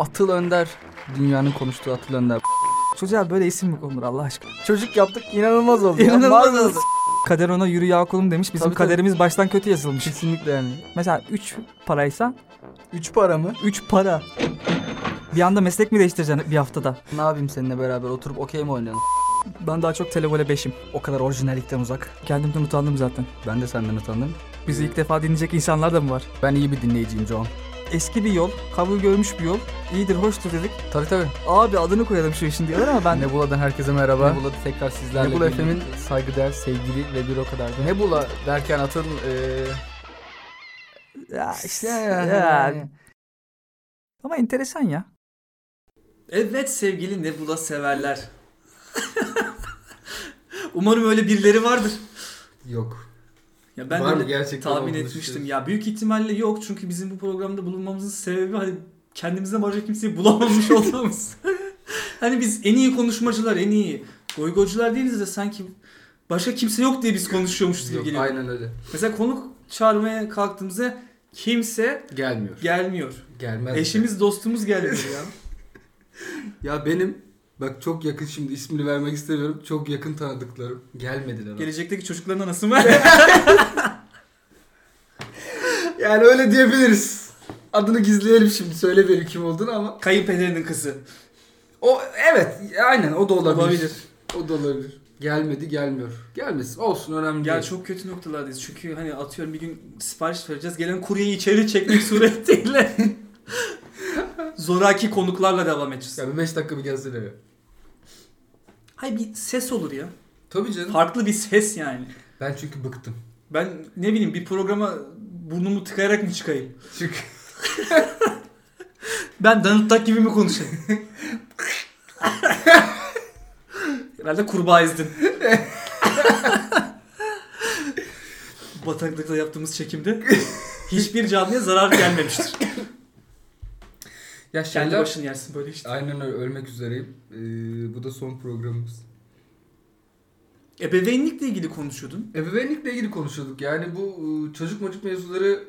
Atıl Önder. Dünyanın konuştuğu Atıl Önder. Çocuğa böyle isim mi konulur Allah aşkına? Çocuk yaptık inanılmaz oldu. İnanılmaz oldu. Kader ona yürü ya kulum demiş. Bizim Tabii, tabii. kaderimiz baştan kötü yazılmış. Kesinlikle yani. Mesela 3 paraysa Üç para mı? 3 para. Bir anda meslek mi değiştireceksin bir haftada? Ne yapayım seninle beraber oturup okey mi oynayalım? Ben daha çok televole 5'im. O kadar orijinallikten uzak. Kendimden utandım zaten. Ben de senden utandım. Bizi ilk defa dinleyecek insanlar da mı var? Ben iyi bir dinleyiciyim John. Eski bir yol, kabul görmüş bir yol. İyidir, hoştur dedik. Tabii tabii. Abi adını koyalım şu işin diyorlar ama ben... Nebula'dan herkese merhaba. Nebula tekrar sizlerle Nebula. FM'in saygıdeğer, sevgili ve bir o kadar da. Nebula derken atın eee Ya işte Ya, ya. yani. Ama enteresan ya. Evet sevgili Nebula severler. Umarım öyle birileri vardır. yok. Ya ben Var öyle gerçekten tahmin etmiştim. Ya büyük ihtimalle yok çünkü bizim bu programda bulunmamızın sebebi hani kendimizden başka kimseyi bulamamış olmamız. hani biz en iyi konuşmacılar, en iyi goygocular değiliz de sanki başka kimse yok diye biz konuşuyormuşuz gibi Yok, geliyor. aynen öyle. Mesela konuk çağırmaya kalktığımızda kimse Gelmiyor. gelmiyor. Gelmez. Eşimiz, dostumuz gelmiyor ya. Ya benim bak çok yakın şimdi ismini vermek istemiyorum. Çok yakın tanıdıklarım gelmediler. abi. Gelecekteki çocukların anası mı? Yani öyle diyebiliriz. Adını gizleyelim şimdi. Söylemeyelim kim olduğunu ama. Kayınpederinin kızı. O evet aynen o da olabilir. Olabilir. O da olabilir. Gelmedi gelmiyor. Gelmesin olsun önemli Ya değil. çok kötü noktalardayız. Çünkü hani atıyorum bir gün sipariş vereceğiz. Gelen kuryeyi içeri çekmek suretiyle zoraki konuklarla devam edeceğiz. Ya bir 5 dakika bir gelsene Hayır bir ses olur ya. Tabii canım. Farklı bir ses yani. Ben çünkü bıktım. Ben ne bileyim bir programa burnumu tıkayarak mı çıkayım? Çünkü Ben Duck gibi mi konuşayım? Herhalde kurbağa ezdin. Bataklıkta yaptığımız çekimde hiçbir canlıya zarar gelmemiştir. Ya Kendi şeyler başını yersin böyle işte. aynen öyle ölmek üzereyim. Ee, bu da son programımız. Ebeveynlikle ilgili konuşuyordun. Ebeveynlikle ilgili konuşuyorduk. Yani bu e, çocuk mocuk mevzuları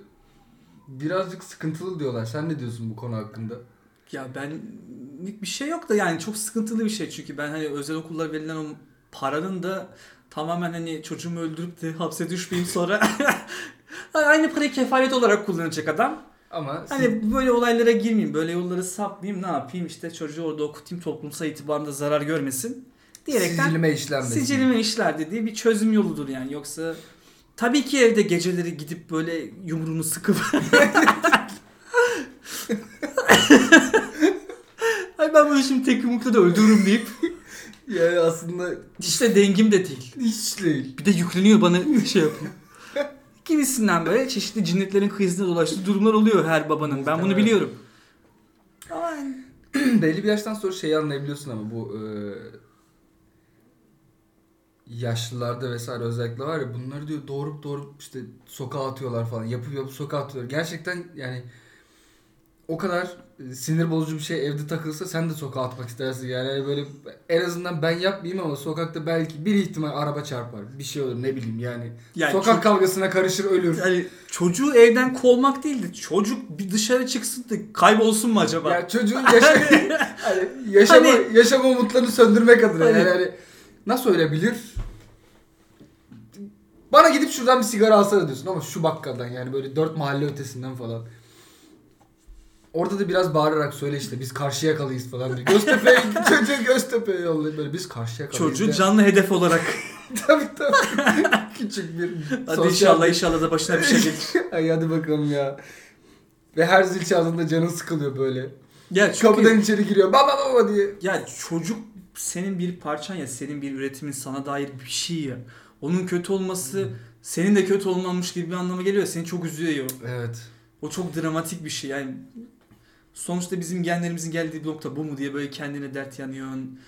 birazcık sıkıntılı diyorlar. Sen ne diyorsun bu konu hakkında? Ya benlik bir şey yok da yani çok sıkıntılı bir şey çünkü ben hani özel okullara verilen o paranın da tamamen hani çocuğumu öldürüp de hapse düşmeyeyim sonra aynı parayı kefalet olarak kullanacak adam. Ama siz- Hani böyle olaylara girmeyeyim, böyle yolları sapmayayım, ne yapayım işte çocuğu orada okutayım toplumsal itibarında zarar görmesin diyerekten sicilime işlenmesin. sicilime işler dediği bir çözüm yoludur yani yoksa tabii ki evde geceleri gidip böyle yumruğunu sıkıp Ay ben bunu şimdi tek yumrukta da öldürürüm deyip Yani aslında işte dengim de değil. hiç değil. Bir de yükleniyor bana şey yapıyor. Gibisinden böyle çeşitli cinnetlerin kıyısında dolaştığı durumlar oluyor her babanın. Ben bunu biliyorum. Ama Belli bir yaştan sonra şeyi anlayabiliyorsun ama bu e, yaşlılarda vesaire özellikle var ya bunları diyor doğurup doğurup işte sokağa atıyorlar falan. Yapıp yapıp sokağa atıyorlar. Gerçekten yani o kadar e, sinir bozucu bir şey evde takılsa sen de sokağa atmak istersin yani. Yani böyle en azından ben yapmayayım ama sokakta belki bir ihtimal araba çarpar. Bir şey olur ne bileyim yani. yani Sokak çok- kavgasına karışır ölür. yani çocuğu evden kovmak değildi. Çocuk bir dışarı çıksın da kaybolsun mu acaba? Ya çocuğun yaşa hani yaşama, Hani- yaşama umutlarını söndürmek adına Hani- yani hani nasıl ölebilir? Bana gidip şuradan bir sigara alsana diyorsun ama şu bakkaldan yani böyle dört mahalle ötesinden falan. Orada da biraz bağırarak söyle işte biz karşıya kalıyız falan diye. Göztepe'ye çocuğu Göztepe'ye yollayıp böyle biz karşıya kalıyız. Çocuğu de. canlı hedef olarak. tabii tabii. Küçük bir Hadi sosyal- inşallah inşallah da başına bir şey gelir. Ay hadi bakalım ya. Ve her zil çaldığında canın sıkılıyor böyle. Ya çünkü Kapıdan içeri giriyor baba baba diye. ya çocuk senin bir parçan ya senin bir üretimin sana dair bir şey ya. Onun kötü olması senin de kötü olmamış gibi bir anlama geliyor. Seni çok üzüyor. Evet. O çok dramatik bir şey yani. Sonuçta bizim genlerimizin geldiği bir nokta bu mu diye böyle kendine dert yanıyorsun.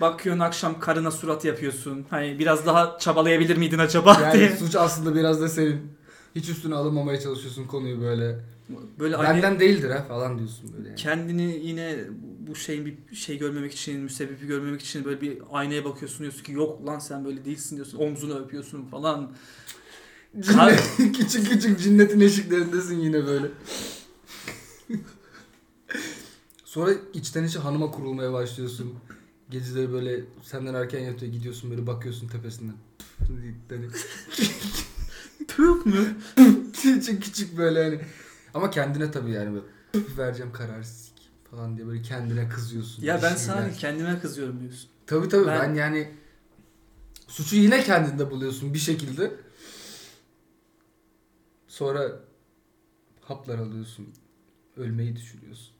Bakıyorsun akşam karına surat yapıyorsun. Hani biraz daha çabalayabilir miydin acaba Yani diye. suç aslında biraz da senin. Hiç üstüne alınmamaya çalışıyorsun konuyu böyle. Böyle anne Benden değildir ha falan diyorsun böyle. Yani. kendini yine bu şeyin bir şey görmemek için, müsebbibi görmemek için böyle bir aynaya bakıyorsun diyorsun ki yok lan sen böyle değilsin diyorsun. Omzunu öpüyorsun falan. Cinnet- küçük küçük cinnetin eşiklerindesin yine böyle. Sonra içten içe hanıma kurulmaya başlıyorsun. Geceleri böyle senden erken yatıyor gidiyorsun böyle bakıyorsun tepesinden. Hani Tüh mü? küçük küçük böyle hani. Ama kendine tabii yani böyle vereceğim karar sik falan diye böyle kendine kızıyorsun. Ya ben sana kendime kızıyorum diyorsun. Tabii tabii ben... Ben- yani suçu yine kendinde buluyorsun bir şekilde. Sonra haplar alıyorsun. Ölmeyi düşünüyorsun.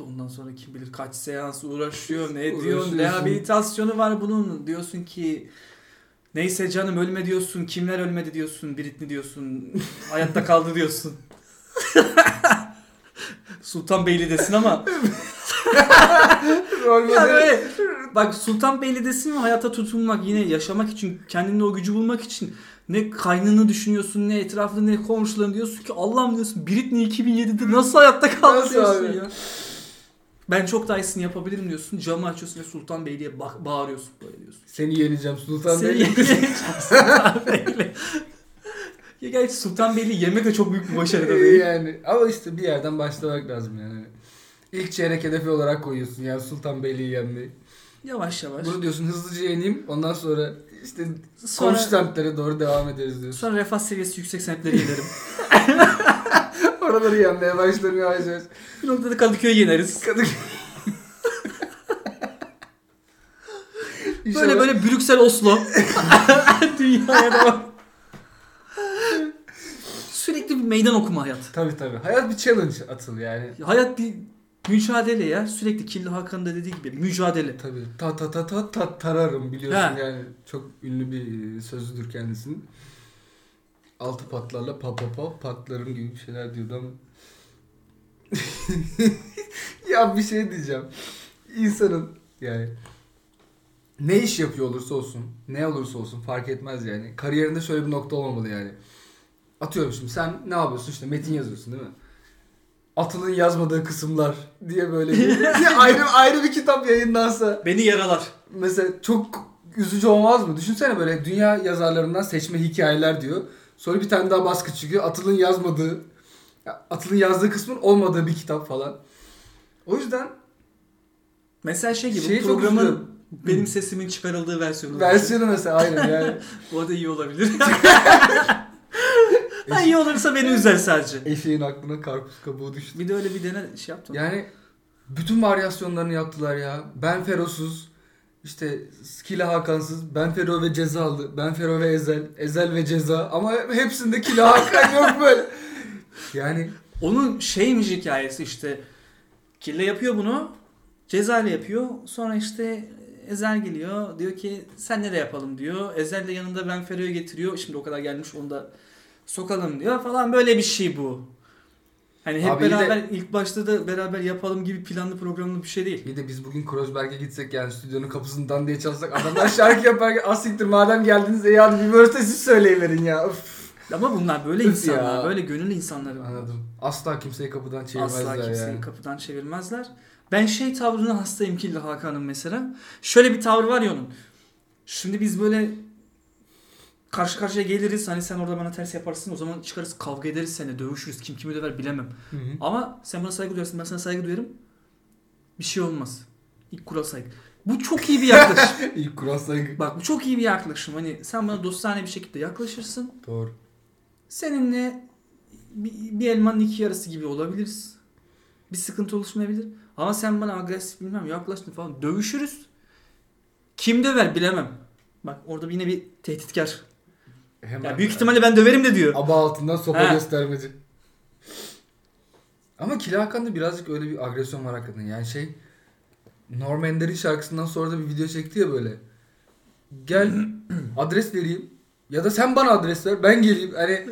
Ondan sonra kim bilir kaç seans uğraşıyor, ne diyor, Uğraşıyorsun. rehabilitasyonu var bunun. Diyorsun ki neyse canım ölme diyorsun, kimler ölmedi diyorsun, Britney diyorsun, hayatta kaldı diyorsun. Sultanbeyli'desin ama Rol ya böyle bak Sultanbeyli'desin ve hayata tutunmak yine yaşamak için kendinde o gücü bulmak için ne kaynını düşünüyorsun ne etrafında ne komşuların diyorsun ki Allah'ım diyorsun Britney 2007'de nasıl hayatta kaldı diyorsun ya. Ben çok daha iyisini yapabilirim diyorsun. Camı açıyorsun ve Sultanbeyli'ye bak bağırıyorsun böyle diyorsun. Seni yeneceğim Sultan Seni Bey. yeneceğim Sultanbeyli. ya gerçi Sultanbeyli yemek de çok büyük bir başarı da değil. yani ama işte bir yerden başlamak lazım yani. İlk çeyrek hedefi olarak koyuyorsun yani Sultan Beyliği yenmeyi. Yavaş yavaş. Bunu diyorsun hızlıca yeneyim ondan sonra işte Sonra, komşu semtlere doğru devam ederiz diyorsun. sonra refah seviyesi yüksek semtleri yenerim. Oraları yenmeye başlarım yavaş yavaş. bir noktada Kadıköy'ü yeneriz. Kadın... Böyle böyle Brüksel Oslo. Dünyaya devam. Sürekli bir meydan okuma hayat. Tabii tabii. Hayat bir challenge atıl yani. Hayat bir mücadele ya. Sürekli Killi Hakan'ın da dediği gibi mücadele. Tabii. Ta ta ta ta ta tararım biliyorsun Ha. yani. Çok ünlü bir sözüdür kendisinin. Altı patlarla pa pa pa patlarım gibi bir şeyler diyordu ama. ya bir şey diyeceğim. İnsanın yani ne iş yapıyor olursa olsun, ne olursa olsun fark etmez yani. Kariyerinde şöyle bir nokta olmamalı yani. Atıyorum şimdi sen ne yapıyorsun işte metin yazıyorsun değil mi? Atıl'ın yazmadığı kısımlar diye böyle bir, diye ayrı ayrı bir kitap yayınlansa Beni yaralar. mesela çok üzücü olmaz mı? Düşünsene böyle dünya yazarlarından seçme hikayeler diyor. Sonra bir tane daha baskı çıkıyor. Atıl'ın yazmadığı, ya Atıl'ın yazdığı kısmın olmadığı bir kitap falan. O yüzden Mesela şey gibi çok programın benim sesimin çıkarıldığı versiyonu. versiyonu mesela aynen yani. Bu arada iyi olabilir. ha, iyi olursa beni üzer sadece. Eşeğin aklına karpuz kabuğu düştü. Bir de öyle bir dene şey yaptım. Yani bütün varyasyonlarını yaptılar ya. Ben Ferosuz, işte Kila Hakansız, Ben Fero ve Cezalı, Ben Fero ve Ezel, Ezel ve Ceza ama hepsinde Kila Hakan yok böyle. Yani Onun şeymiş hikayesi işte. Kille yapıyor bunu. Ceza ile yapıyor. Sonra işte Ezel geliyor. Diyor ki sen nereye yapalım diyor. Ezel de yanında Ben Fero'yu getiriyor. Şimdi o kadar gelmiş onu da sokalım diyor falan. Böyle bir şey bu. Hani hep Abi iyi de- beraber ilk başta da beraber yapalım gibi planlı programlı bir şey değil. bir de biz bugün Kreuzberg'e gitsek yani stüdyonun kapısından diye çalsak adamlar şarkı yaparken asiktir madem geldiniz iyi hadi bir verse siz söyleyiverin ya. Üf. Ama bunlar böyle Öf insanlar. ya. Böyle gönüllü insanlar. Anladım. Asla kimseyi kapıdan çevirmezler Asla kimseyi yani. kapıdan çevirmezler. Ben şey tavrına hastayım Killi Hakan'ın mesela. Şöyle bir tavrı var ya onun. Şimdi biz böyle karşı karşıya geliriz. Hani sen orada bana ters yaparsın. O zaman çıkarız kavga ederiz seninle. Dövüşürüz. Kim kimi döver bilemem. Hı hı. Ama sen bana saygı duyarsın. Ben sana saygı duyarım. Bir şey olmaz. İlk kural saygı. Bu çok iyi bir yaklaşım. İlk kural saygı. Bak bu çok iyi bir yaklaşım. Hani sen bana dostane bir şekilde yaklaşırsın. Doğru. Seninle bir, bir elmanın iki yarısı gibi olabiliriz. Bir sıkıntı oluşmayabilir. Ama sen bana agresif bilmem yaklaştın falan dövüşürüz. Kim döver bilemem. Bak orada yine bir tehditkar. Hemen Ya büyük ihtimalle ben döverim de diyor. Aba altından sopa Ha. göstermeci. Ama Kila Hakan'da birazcık öyle bir agresyon var hakikaten. Yani şey Norm Ender'in şarkısından sonra da bir video çekti ya böyle. Gel adres vereyim. Ya da sen bana adres ver ben geleyim. Hani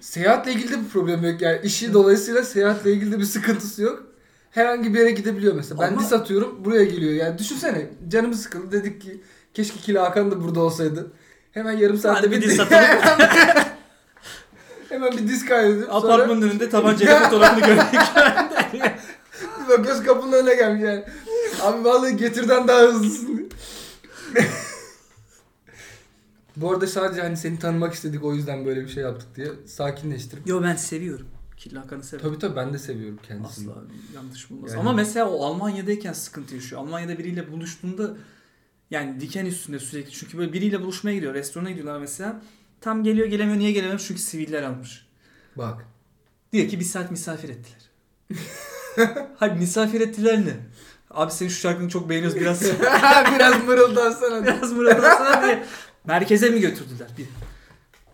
seyahatle ilgili de bir problem yok. Yani işi dolayısıyla seyahatle ilgili de bir sıkıntısı yok. Herhangi bir yere gidebiliyor mesela. Ben Ama- dis atıyorum buraya geliyor. Yani düşünsene canımız sıkıldı dedik ki keşke Kila Hakan da burada olsaydı. Hemen yarım saatte bir bir diss atalım. Hemen bir disk kaydedip sonra Apartmanın önünde tabancayla fotoğrafını gördük. bakıyoruz kapının önüne gelmiş yani. Abi vallahi getirden daha hızlısın. Bu arada sadece hani seni tanımak istedik o yüzden böyle bir şey yaptık diye sakinleştirip. Yo ben seviyorum. Killa Hakan'ı severim. Tabii tabii ben de seviyorum kendisini. Asla yanlış bulmaz. Yani- Ama mesela o Almanya'dayken sıkıntı yaşıyor. Almanya'da biriyle buluştuğunda yani diken üstünde sürekli. Çünkü böyle biriyle buluşmaya gidiyor. Restorana gidiyorlar mesela. Tam geliyor gelemiyor. Niye gelemiyor? Çünkü siviller almış. Bak. Diyor ki bir saat misafir ettiler. Hayır misafir ettiler ne? Abi senin şu şarkını çok beğeniyoruz biraz. Biraz mırıldansana. biraz mırıldansana diye. Merkeze mi götürdüler? Bir.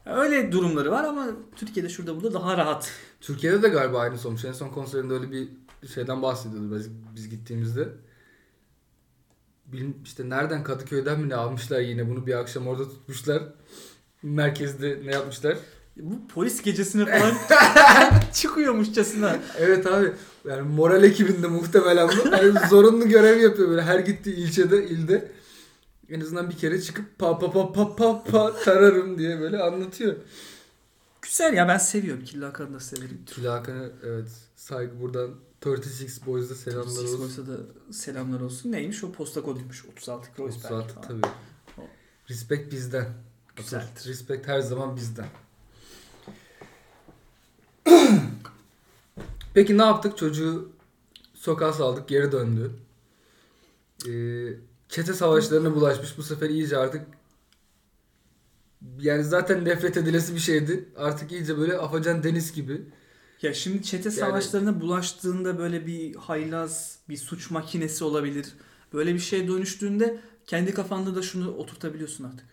Öyle durumları var ama Türkiye'de şurada burada daha rahat. Türkiye'de de galiba aynısı olmuş. En son konserinde öyle bir şeyden bahsediyordu biz, biz gittiğimizde. Bilim, işte nereden Kadıköy'den mi ne almışlar yine bunu bir akşam orada tutmuşlar. Merkezde ne yapmışlar? Bu polis gecesine falan çıkıyormuşçasına. Evet abi yani moral ekibinde muhtemelen bu. Yani zorunlu görev yapıyor böyle her gittiği ilçede, ilde. En azından bir kere çıkıp pa pa pa pa pa pa tararım diye böyle anlatıyor. Güzel ya ben seviyorum. Killa Hakan'ı da severim. Tülay Hakan'a evet saygı buradan 36 Boys'da selamlar Six olsun. Boys'a da selamlar olsun. Neymiş o posta koduymuş. 36 Kreuzberg. 36 falan. tabii. O. Respect bizden. Güzeldir. Respect her zaman bizden. Peki ne yaptık? Çocuğu sokağa saldık, geri döndü. Ee, çete savaşlarına bulaşmış. Bu sefer iyice artık yani zaten nefret edilesi bir şeydi. Artık iyice böyle afacan deniz gibi. Ya şimdi çete savaşlarına bulaştığında böyle bir haylaz, bir suç makinesi olabilir. Böyle bir şeye dönüştüğünde kendi kafanda da şunu oturtabiliyorsun artık.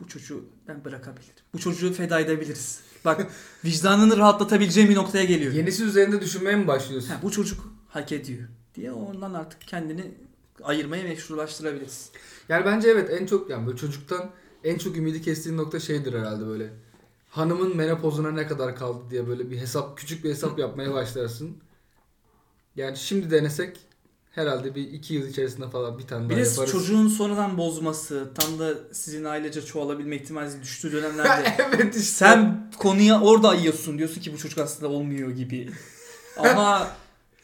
Bu çocuğu ben bırakabilirim. Bu çocuğu feda edebiliriz. Bak vicdanını rahatlatabileceğim bir noktaya geliyor. Yenisi üzerinde düşünmeye mi başlıyorsun? Ha, bu çocuk hak ediyor diye ondan artık kendini ayırmaya meşrulaştırabiliriz. Yani bence evet en çok yani böyle çocuktan en çok ümidi kestiğin nokta şeydir herhalde böyle. Hanımın menopozuna ne kadar kaldı diye böyle bir hesap küçük bir hesap yapmaya başlarsın. Yani şimdi denesek herhalde bir iki yıl içerisinde falan bir tane Bir daha de yaparız. çocuğun sonradan bozması, tam da sizin ailece çoğalabilme ihtimali düştüğü dönemlerde evet işte. sen konuya orada ayıyorsun. Diyorsun ki bu çocuk aslında olmuyor gibi. Ama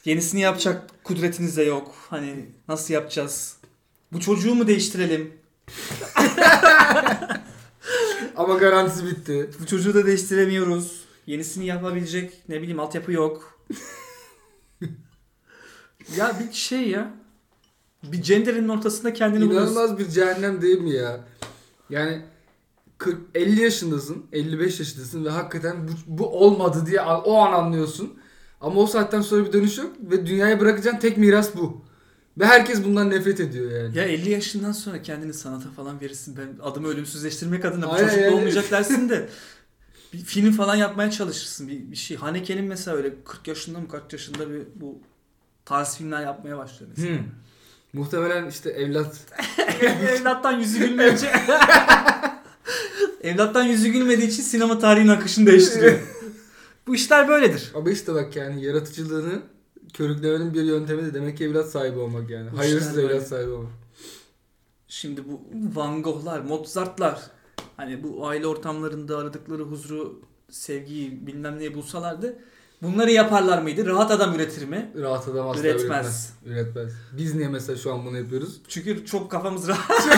yenisini yapacak kudretiniz de yok. Hani nasıl yapacağız? Bu çocuğu mu değiştirelim? Ama garantisi bitti. Bu çocuğu da değiştiremiyoruz. Yenisini yapabilecek ne bileyim altyapı yok. ya bir şey ya. Bir cenderenin ortasında kendini buluyorsun. İnanılmaz bir cehennem değil mi ya? Yani 40, 50 yaşındasın, 55 yaşındasın ve hakikaten bu, bu olmadı diye o an anlıyorsun. Ama o saatten sonra bir dönüş yok ve dünyaya bırakacağın tek miras bu. Ve herkes bundan nefret ediyor yani. Ya 50 yaşından sonra kendini sanata falan verirsin. Ben adımı ölümsüzleştirmek adına bu Aynen yani. olmayacak dersin de bir film falan yapmaya çalışırsın. Bir, bir şey. Haneke'nin mesela öyle 40 yaşında mı kaç yaşında bir bu tarz filmler yapmaya başlıyor mesela. Hmm. Muhtemelen işte evlat Evlattan yüzü gülmeyince Evlattan yüzü gülmediği için sinema tarihinin akışını değiştiriyor. bu işler böyledir. Ama işte bak yani yaratıcılığını körüklemenin bir yöntemi de demek ki evlat sahibi olmak yani. Hayırsız evlat böyle. sahibi olmak. Şimdi bu Van Gogh'lar, Mozart'lar hani bu aile ortamlarında aradıkları huzuru, sevgiyi bilmem neyi bulsalardı bunları yaparlar mıydı? Rahat adam üretir mi? Rahat adam asla Üretmez. üretmez. üretmez. Biz niye mesela şu an bunu yapıyoruz? Çünkü çok kafamız rahat.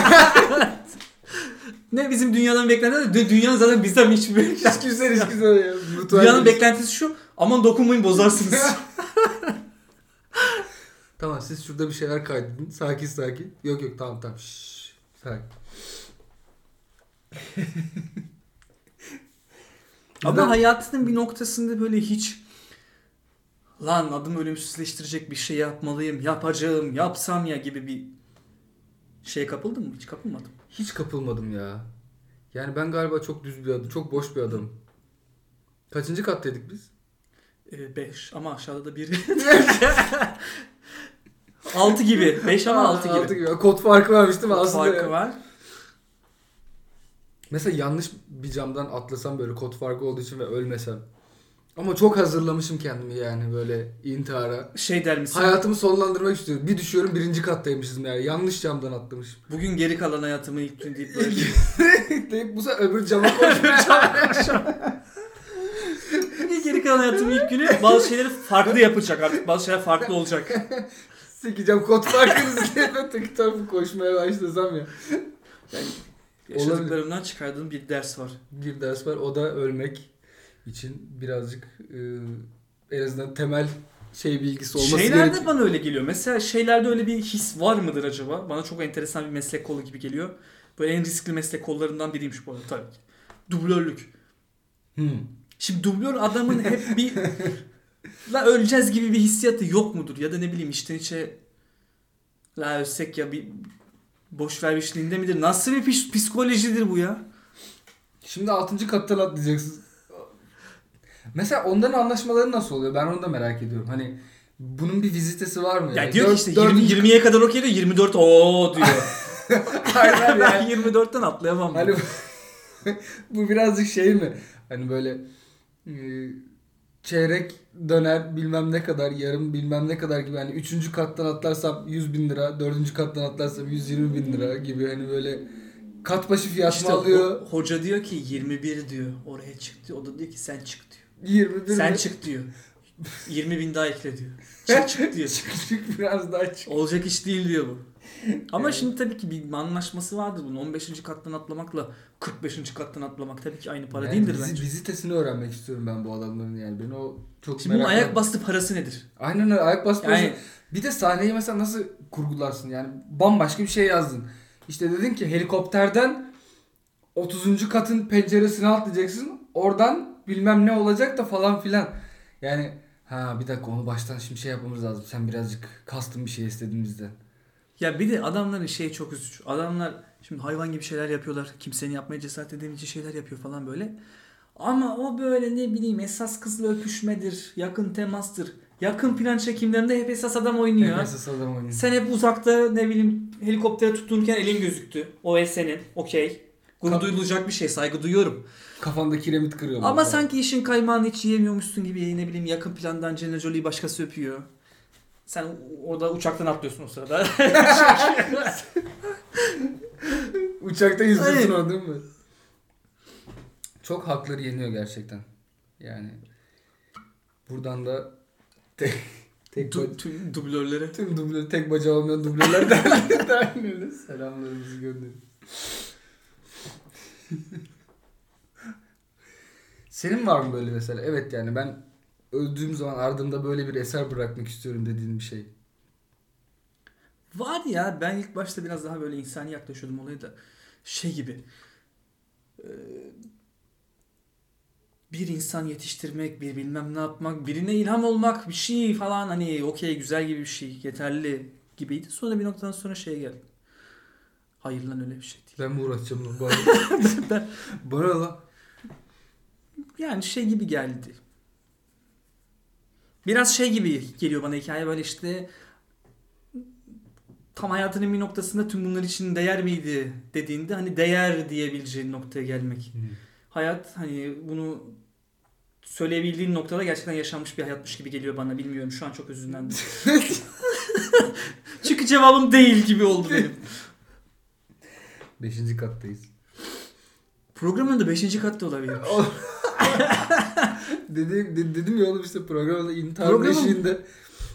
ne bizim dünyadan beklentisi? Dü- Dünyanın zaten bizden. Hiç güzel hiç güzel ya. Mutual Dünyanın bir- beklentisi şu. Aman dokunmayın bozarsınız. Tamam siz şurada bir şeyler kaydedin. Sakin sakin. Yok yok tamam tamam. Şşş. Sakin. Ama Neden? hayatının bir noktasında böyle hiç lan adımı ölümsüzleştirecek bir şey yapmalıyım, yapacağım, yapsam ya gibi bir şeye kapıldın mı? Hiç kapılmadım. Hiç kapılmadım ya. Yani ben galiba çok düz bir adam, çok boş bir adamım. Kaçıncı kattaydık biz? 5 ama aşağıda da 1. 6 gibi. 5 ama 6 gibi. Altı gibi. Kod farkı varmış değil mi? Kod Aslında farkı var. Mesela yanlış bir camdan atlasam böyle kod farkı olduğu için ve ölmesem. Ama çok hazırlamışım kendimi yani böyle intihara. Şey der misin? Hayatımı sonlandırmak istiyorum. Bir düşüyorum birinci kattaymışız yani. Yanlış camdan atlamışım. Bugün geri kalan hayatımı ilk gün deyip böyle Deyip bu sefer öbür cama koşuyorum. Bugün geri kalan hayatımın ilk günü bazı şeyleri farklı yapacak artık. Bazı şeyler farklı olacak. Sikeceğim kod farkını diye ben tek tarafı koşmaya başlasam ya. Yaşadıklarımdan çıkardığım bir ders var. Bir ders var o da ölmek. için birazcık e, en azından temel şey bilgisi olması Şeylerde gerekiyor. bana öyle geliyor. Mesela şeylerde öyle bir his var mıdır acaba? Bana çok enteresan bir meslek kolu gibi geliyor. Böyle en riskli meslek kollarından biriymiş bu arada tabii ki. Dublörlük. Hmm. Şimdi dublör adamın hep bir la öleceğiz gibi bir hissiyatı yok mudur? Ya da ne bileyim içten içe la ölsek ya bir boş ver işliğinde midir? Nasıl bir pis- psikolojidir bu ya? Şimdi 6. kattan atlayacaksın. Mesela onların anlaşmaları nasıl oluyor? Ben onu da merak ediyorum. Hani bunun bir vizitesi var mı? Ya Yani diyor ki dört- işte dördüncü- 20, 20'ye kadar okey diyor 24 o diyor. Aynen ben yani. 24'ten atlayamam. Hani bu, bu birazcık şey mi? Hani böyle e, çeyrek döner bilmem ne kadar, yarım bilmem ne kadar gibi. Hani üçüncü kattan atlarsam 100 bin lira, dördüncü kattan atlarsam 120 bin lira gibi. Hani böyle kat başı fiyat İşte alıyor? ho- hoca diyor ki 21 diyor. Oraya çık diyor. O da diyor ki sen çık diyor. 20 bin Sen lira. çık diyor. 20 bin daha ekle diyor. Çık çık diyor. Çık çık biraz daha çık. Olacak iş değil diyor bu. Ama Evet. şimdi tabii ki bir anlaşması vardır bunun. 15. kattan atlamakla 45. kattan atlamak tabii ki aynı para Yani değildir vizi- bence. Vizitesini öğrenmek istiyorum ben bu adamların yani. Beni o çok Şimdi bunun ayak bastı parası nedir? Aynen öyle ayak bastı. Yani Bir de sahneyi mesela nasıl kurgularsın yani bambaşka bir şey yazdın. İşte dedin ki helikopterden 30. katın penceresine atlayacaksın. Oradan bilmem ne olacak da falan filan. Yani ha bir dakika onu baştan şimdi şey yapmamız lazım. Sen birazcık kastın bir şey istedin bizden. Ya bir de adamların şeyi çok üzücü. Adamlar şimdi hayvan gibi şeyler yapıyorlar. Kimsenin yapmaya cesaret edemeyeceği şeyler yapıyor falan böyle. Ama o böyle ne bileyim esas kızla öpüşmedir, yakın temastır. Yakın plan çekimlerinde hep esas adam oynuyor. Esas adam oynuyor. Sen hep uzakta ne bileyim helikoptere tutunurken elin gözüktü. O el senin. Okey. Gurur Ka- duyulacak bir şey. Saygı duyuyorum. Kafanda kiremit kırıyorlar. Ama sanki işin kaymağını hiç yiyemiyormuşsun gibi ne bileyim yakın plandan Angelina Jolie'yi başkası öpüyor. Sen orada uçaktan atlıyorsun o sırada. Uçakta Aynen. onu değil mi? Çok hakları yeniyor gerçekten. Yani buradan da tek, tek Du- tüm dublörlere. Tüm dublör, tek bacağı olmayan dublörler derneği derneğine selamlarımızı gönderiyoruz. Senin var mı böyle mesela? Evet yani ben öldüğüm zaman ardımda böyle bir eser bırakmak istiyorum dediğin bir şey. Var ya ben ilk başta biraz daha böyle insani yaklaşıyordum olaya da şey gibi e, bir insan yetiştirmek, bir bilmem ne yapmak, birine ilham olmak bir şey falan hani okey güzel gibi bir şey yeterli gibiydi. Sonra bir noktadan sonra şeye geldi. Hayır lan öyle bir şey değil. Ben mi uğraşacağım lan? Bana, Ben- bana lan. yani şey gibi geldi. Biraz şey gibi geliyor bana hikaye böyle işte tam hayatının bir noktasında tüm bunlar için değer miydi dediğinde hani değer diyebileceğin noktaya gelmek. Hayat hani bunu söyleyebildiğin noktada gerçekten yaşanmış bir hayatmış gibi geliyor bana. Bilmiyorum şu an çok üzünlendim. Çünkü cevabım değil gibi oldu benim. Beşinci kattayız. Programın da 5. katta olabilir. Dedim, de- dedim ya oğlum işte programda intihar Programın- eşiğinde.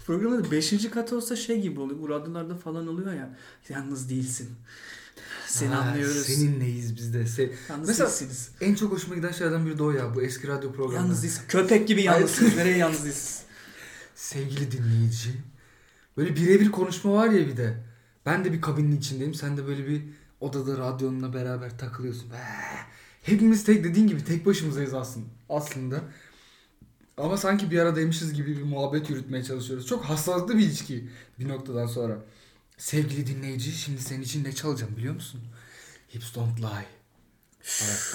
Programın da 5. katı olsa şey gibi oluyor. Bu radyolarda falan oluyor ya. Yalnız değilsin. Seni Ha, anlıyoruz. Seninleyiz biz de. Se- Yalnız Mesela- değilsiniz. en çok hoşuma giden şeylerden biri de o ya. Bu eski radyo programı. Yalnız değilsin. Köpek gibi yalnızsınız. Nereye yalnız değilsiniz? Sevgili dinleyici. Böyle birebir konuşma var ya bir de. Ben de bir kabinin içindeyim. Sen de böyle bir odada radyonla beraber takılıyorsun. Hepimiz tek dediğin gibi tek başımızdayız aslında. Aslında. Ama sanki bir aradaymışız gibi bir muhabbet yürütmeye çalışıyoruz. Çok hastalıklı bir ilişki bir noktadan sonra. Sevgili dinleyici şimdi senin için ne çalacağım biliyor musun? Hips Don't Lie. Evet.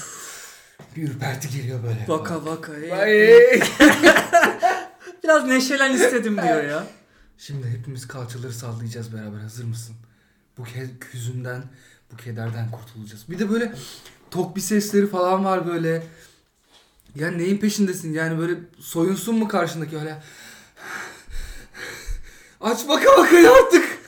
Bir ürperti geliyor böyle. Vaka vaka. ey. Vay. Biraz neşelen istedim diyor ya. Şimdi hepimiz kalçaları sallayacağız beraber. Hazır mısın? Bu ke- hüzünden, bu kederden kurtulacağız. Bir de böyle tok bir sesleri falan var böyle. Ya neyin peşindesin? Yani böyle soyunsun mu karşındaki öyle? Aç baka baka yaptık.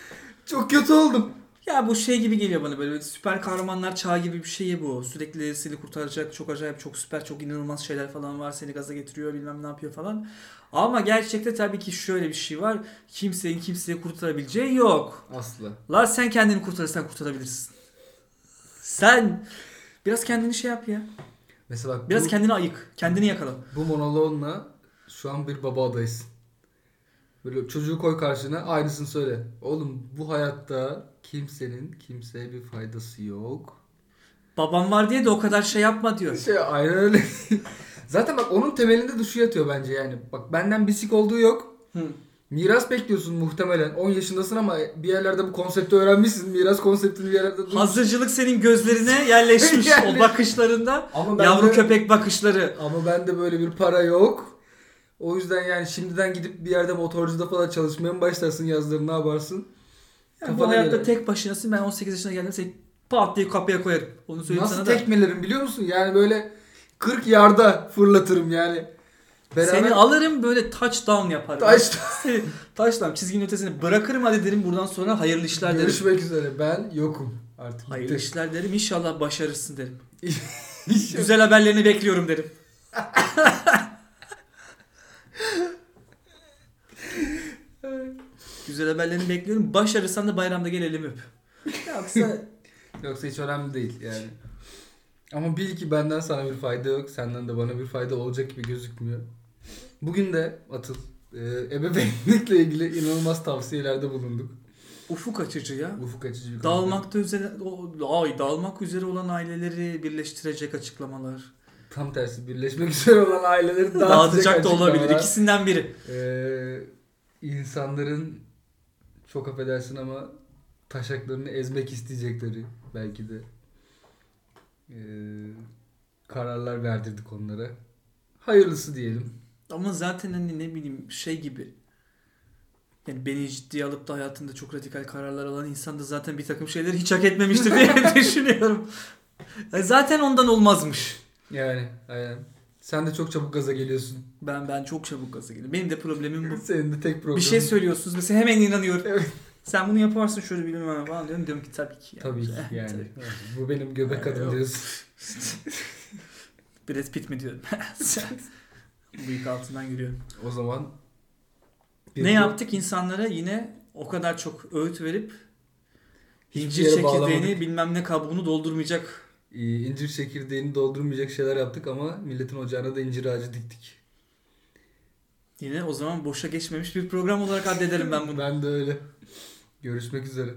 Çok kötü oldum. Ya bu şey gibi geliyor bana böyle süper kahramanlar çağı gibi bir şey bu. Sürekli seni kurtaracak çok acayip çok süper çok inanılmaz şeyler falan var. Seni gaza getiriyor bilmem ne yapıyor falan. Ama gerçekte tabii ki şöyle bir şey var. Kimsenin kimseye kurtarabileceği yok. Aslı. La sen kendini kurtarırsan kurtarabilirsin. Sen biraz kendini şey yap ya. Mesela Biraz bu, kendini ayık. Kendini yakala. bu monoloğunla şu an bir baba adaysın. Böyle çocuğu koy karşına aynısını söyle. Oğlum bu hayatta kimsenin kimseye bir faydası yok. Babam var diye de o kadar şey yapma diyor. Şey aynen öyle. Zaten bak onun temelinde de şu yatıyor bence yani. Bak benden bisik olduğu yok. Hı. Miras bekliyorsun muhtemelen. 10 yaşındasın ama bir yerlerde bu konsepti öğrenmişsin. Miras konseptini bir yerlerde duymuşsun. Hazırcılık senin gözlerine yerleşmiş Yani- o bakışlarında. Ama Yavru de- köpek bakışları. Ama bende böyle bir para yok. O yüzden yani şimdiden gidip bir yerde motorcuda falan çalışmaya mı başlarsın yazları ne yaparsın? Yani bu Kafana hayatta göre. tek başınasın. Ben 18 yaşına geldim seni pat diye kapıya koyarım. Onu söyleyeyim Nasıl sana da. tekmelerim biliyor musun? Yani böyle 40 yarda fırlatırım yani. Seni alırım böyle touchdown yaparım. Seni touchdown çizginin ötesine bırakırım hadi derim buradan sonra hayırlı işler derim. Görüşmek üzere. Ben yokum. Artık Hayırlı bitti. işler derim inşallah başarırsın derim. Güzel haberlerini bekliyorum derim. Güzel haberlerini bekliyorum. Başarırsan da bayramda gel elimi öp. Yoksa Yoksa hiç önemli değil yani. Ama bil ki benden sana bir fayda yok. Senden de bana bir fayda olacak gibi gözükmüyor. Bugün de Atıl e, ebeveynlikle ilgili inanılmaz tavsiyelerde bulunduk. ufuk açıcı ya. Ufuk açıcı bir. Dağılmakta üzere o, ay dağılmak üzere olan aileleri birleştirecek açıklamalar. Tam tersi birleşmek üzere olan aileleri dağıtacak da olabilir. İkisinden biri. Ee, insanların çok affedersin ama taşaklarını ezmek isteyecekleri belki de ee, kararlar verdirdik onlara. Hayırlısı diyelim. Ama zaten hani ne bileyim şey gibi. Yani beni ciddiye alıp da hayatında çok radikal kararlar alan insan da zaten bir takım şeyleri hiç hak etmemiştir diye düşünüyorum. Yani zaten ondan olmazmış. Yani aynen. Sen de çok çabuk gaza geliyorsun. Ben ben çok çabuk gaza geliyorum. Benim de problemim bu. Senin de tek problem. Bir şey söylüyorsunuz mesela hemen inanıyorum. Evet. Sen bunu yaparsın şöyle bilmem ne falan diyorum. Diyorum ki tabii ki. Tabii ki yani. tabii. Bu benim göbek Yani adım diyorsun. Brad Pitt mi diyorum. Bıyık altından yürüyorum. O zaman bir Ne bu- yaptık insanlara yine o kadar çok öğüt verip incir çekirdeğini bağlamadık. bilmem ne kabuğunu doldurmayacak. Ee, incir çekirdeğini doldurmayacak şeyler yaptık ama milletin ocağına da incir ağacı diktik. Yine o zaman boşa geçmemiş bir program olarak addederim ben bunu. Ben de öyle. Görüşmek üzere.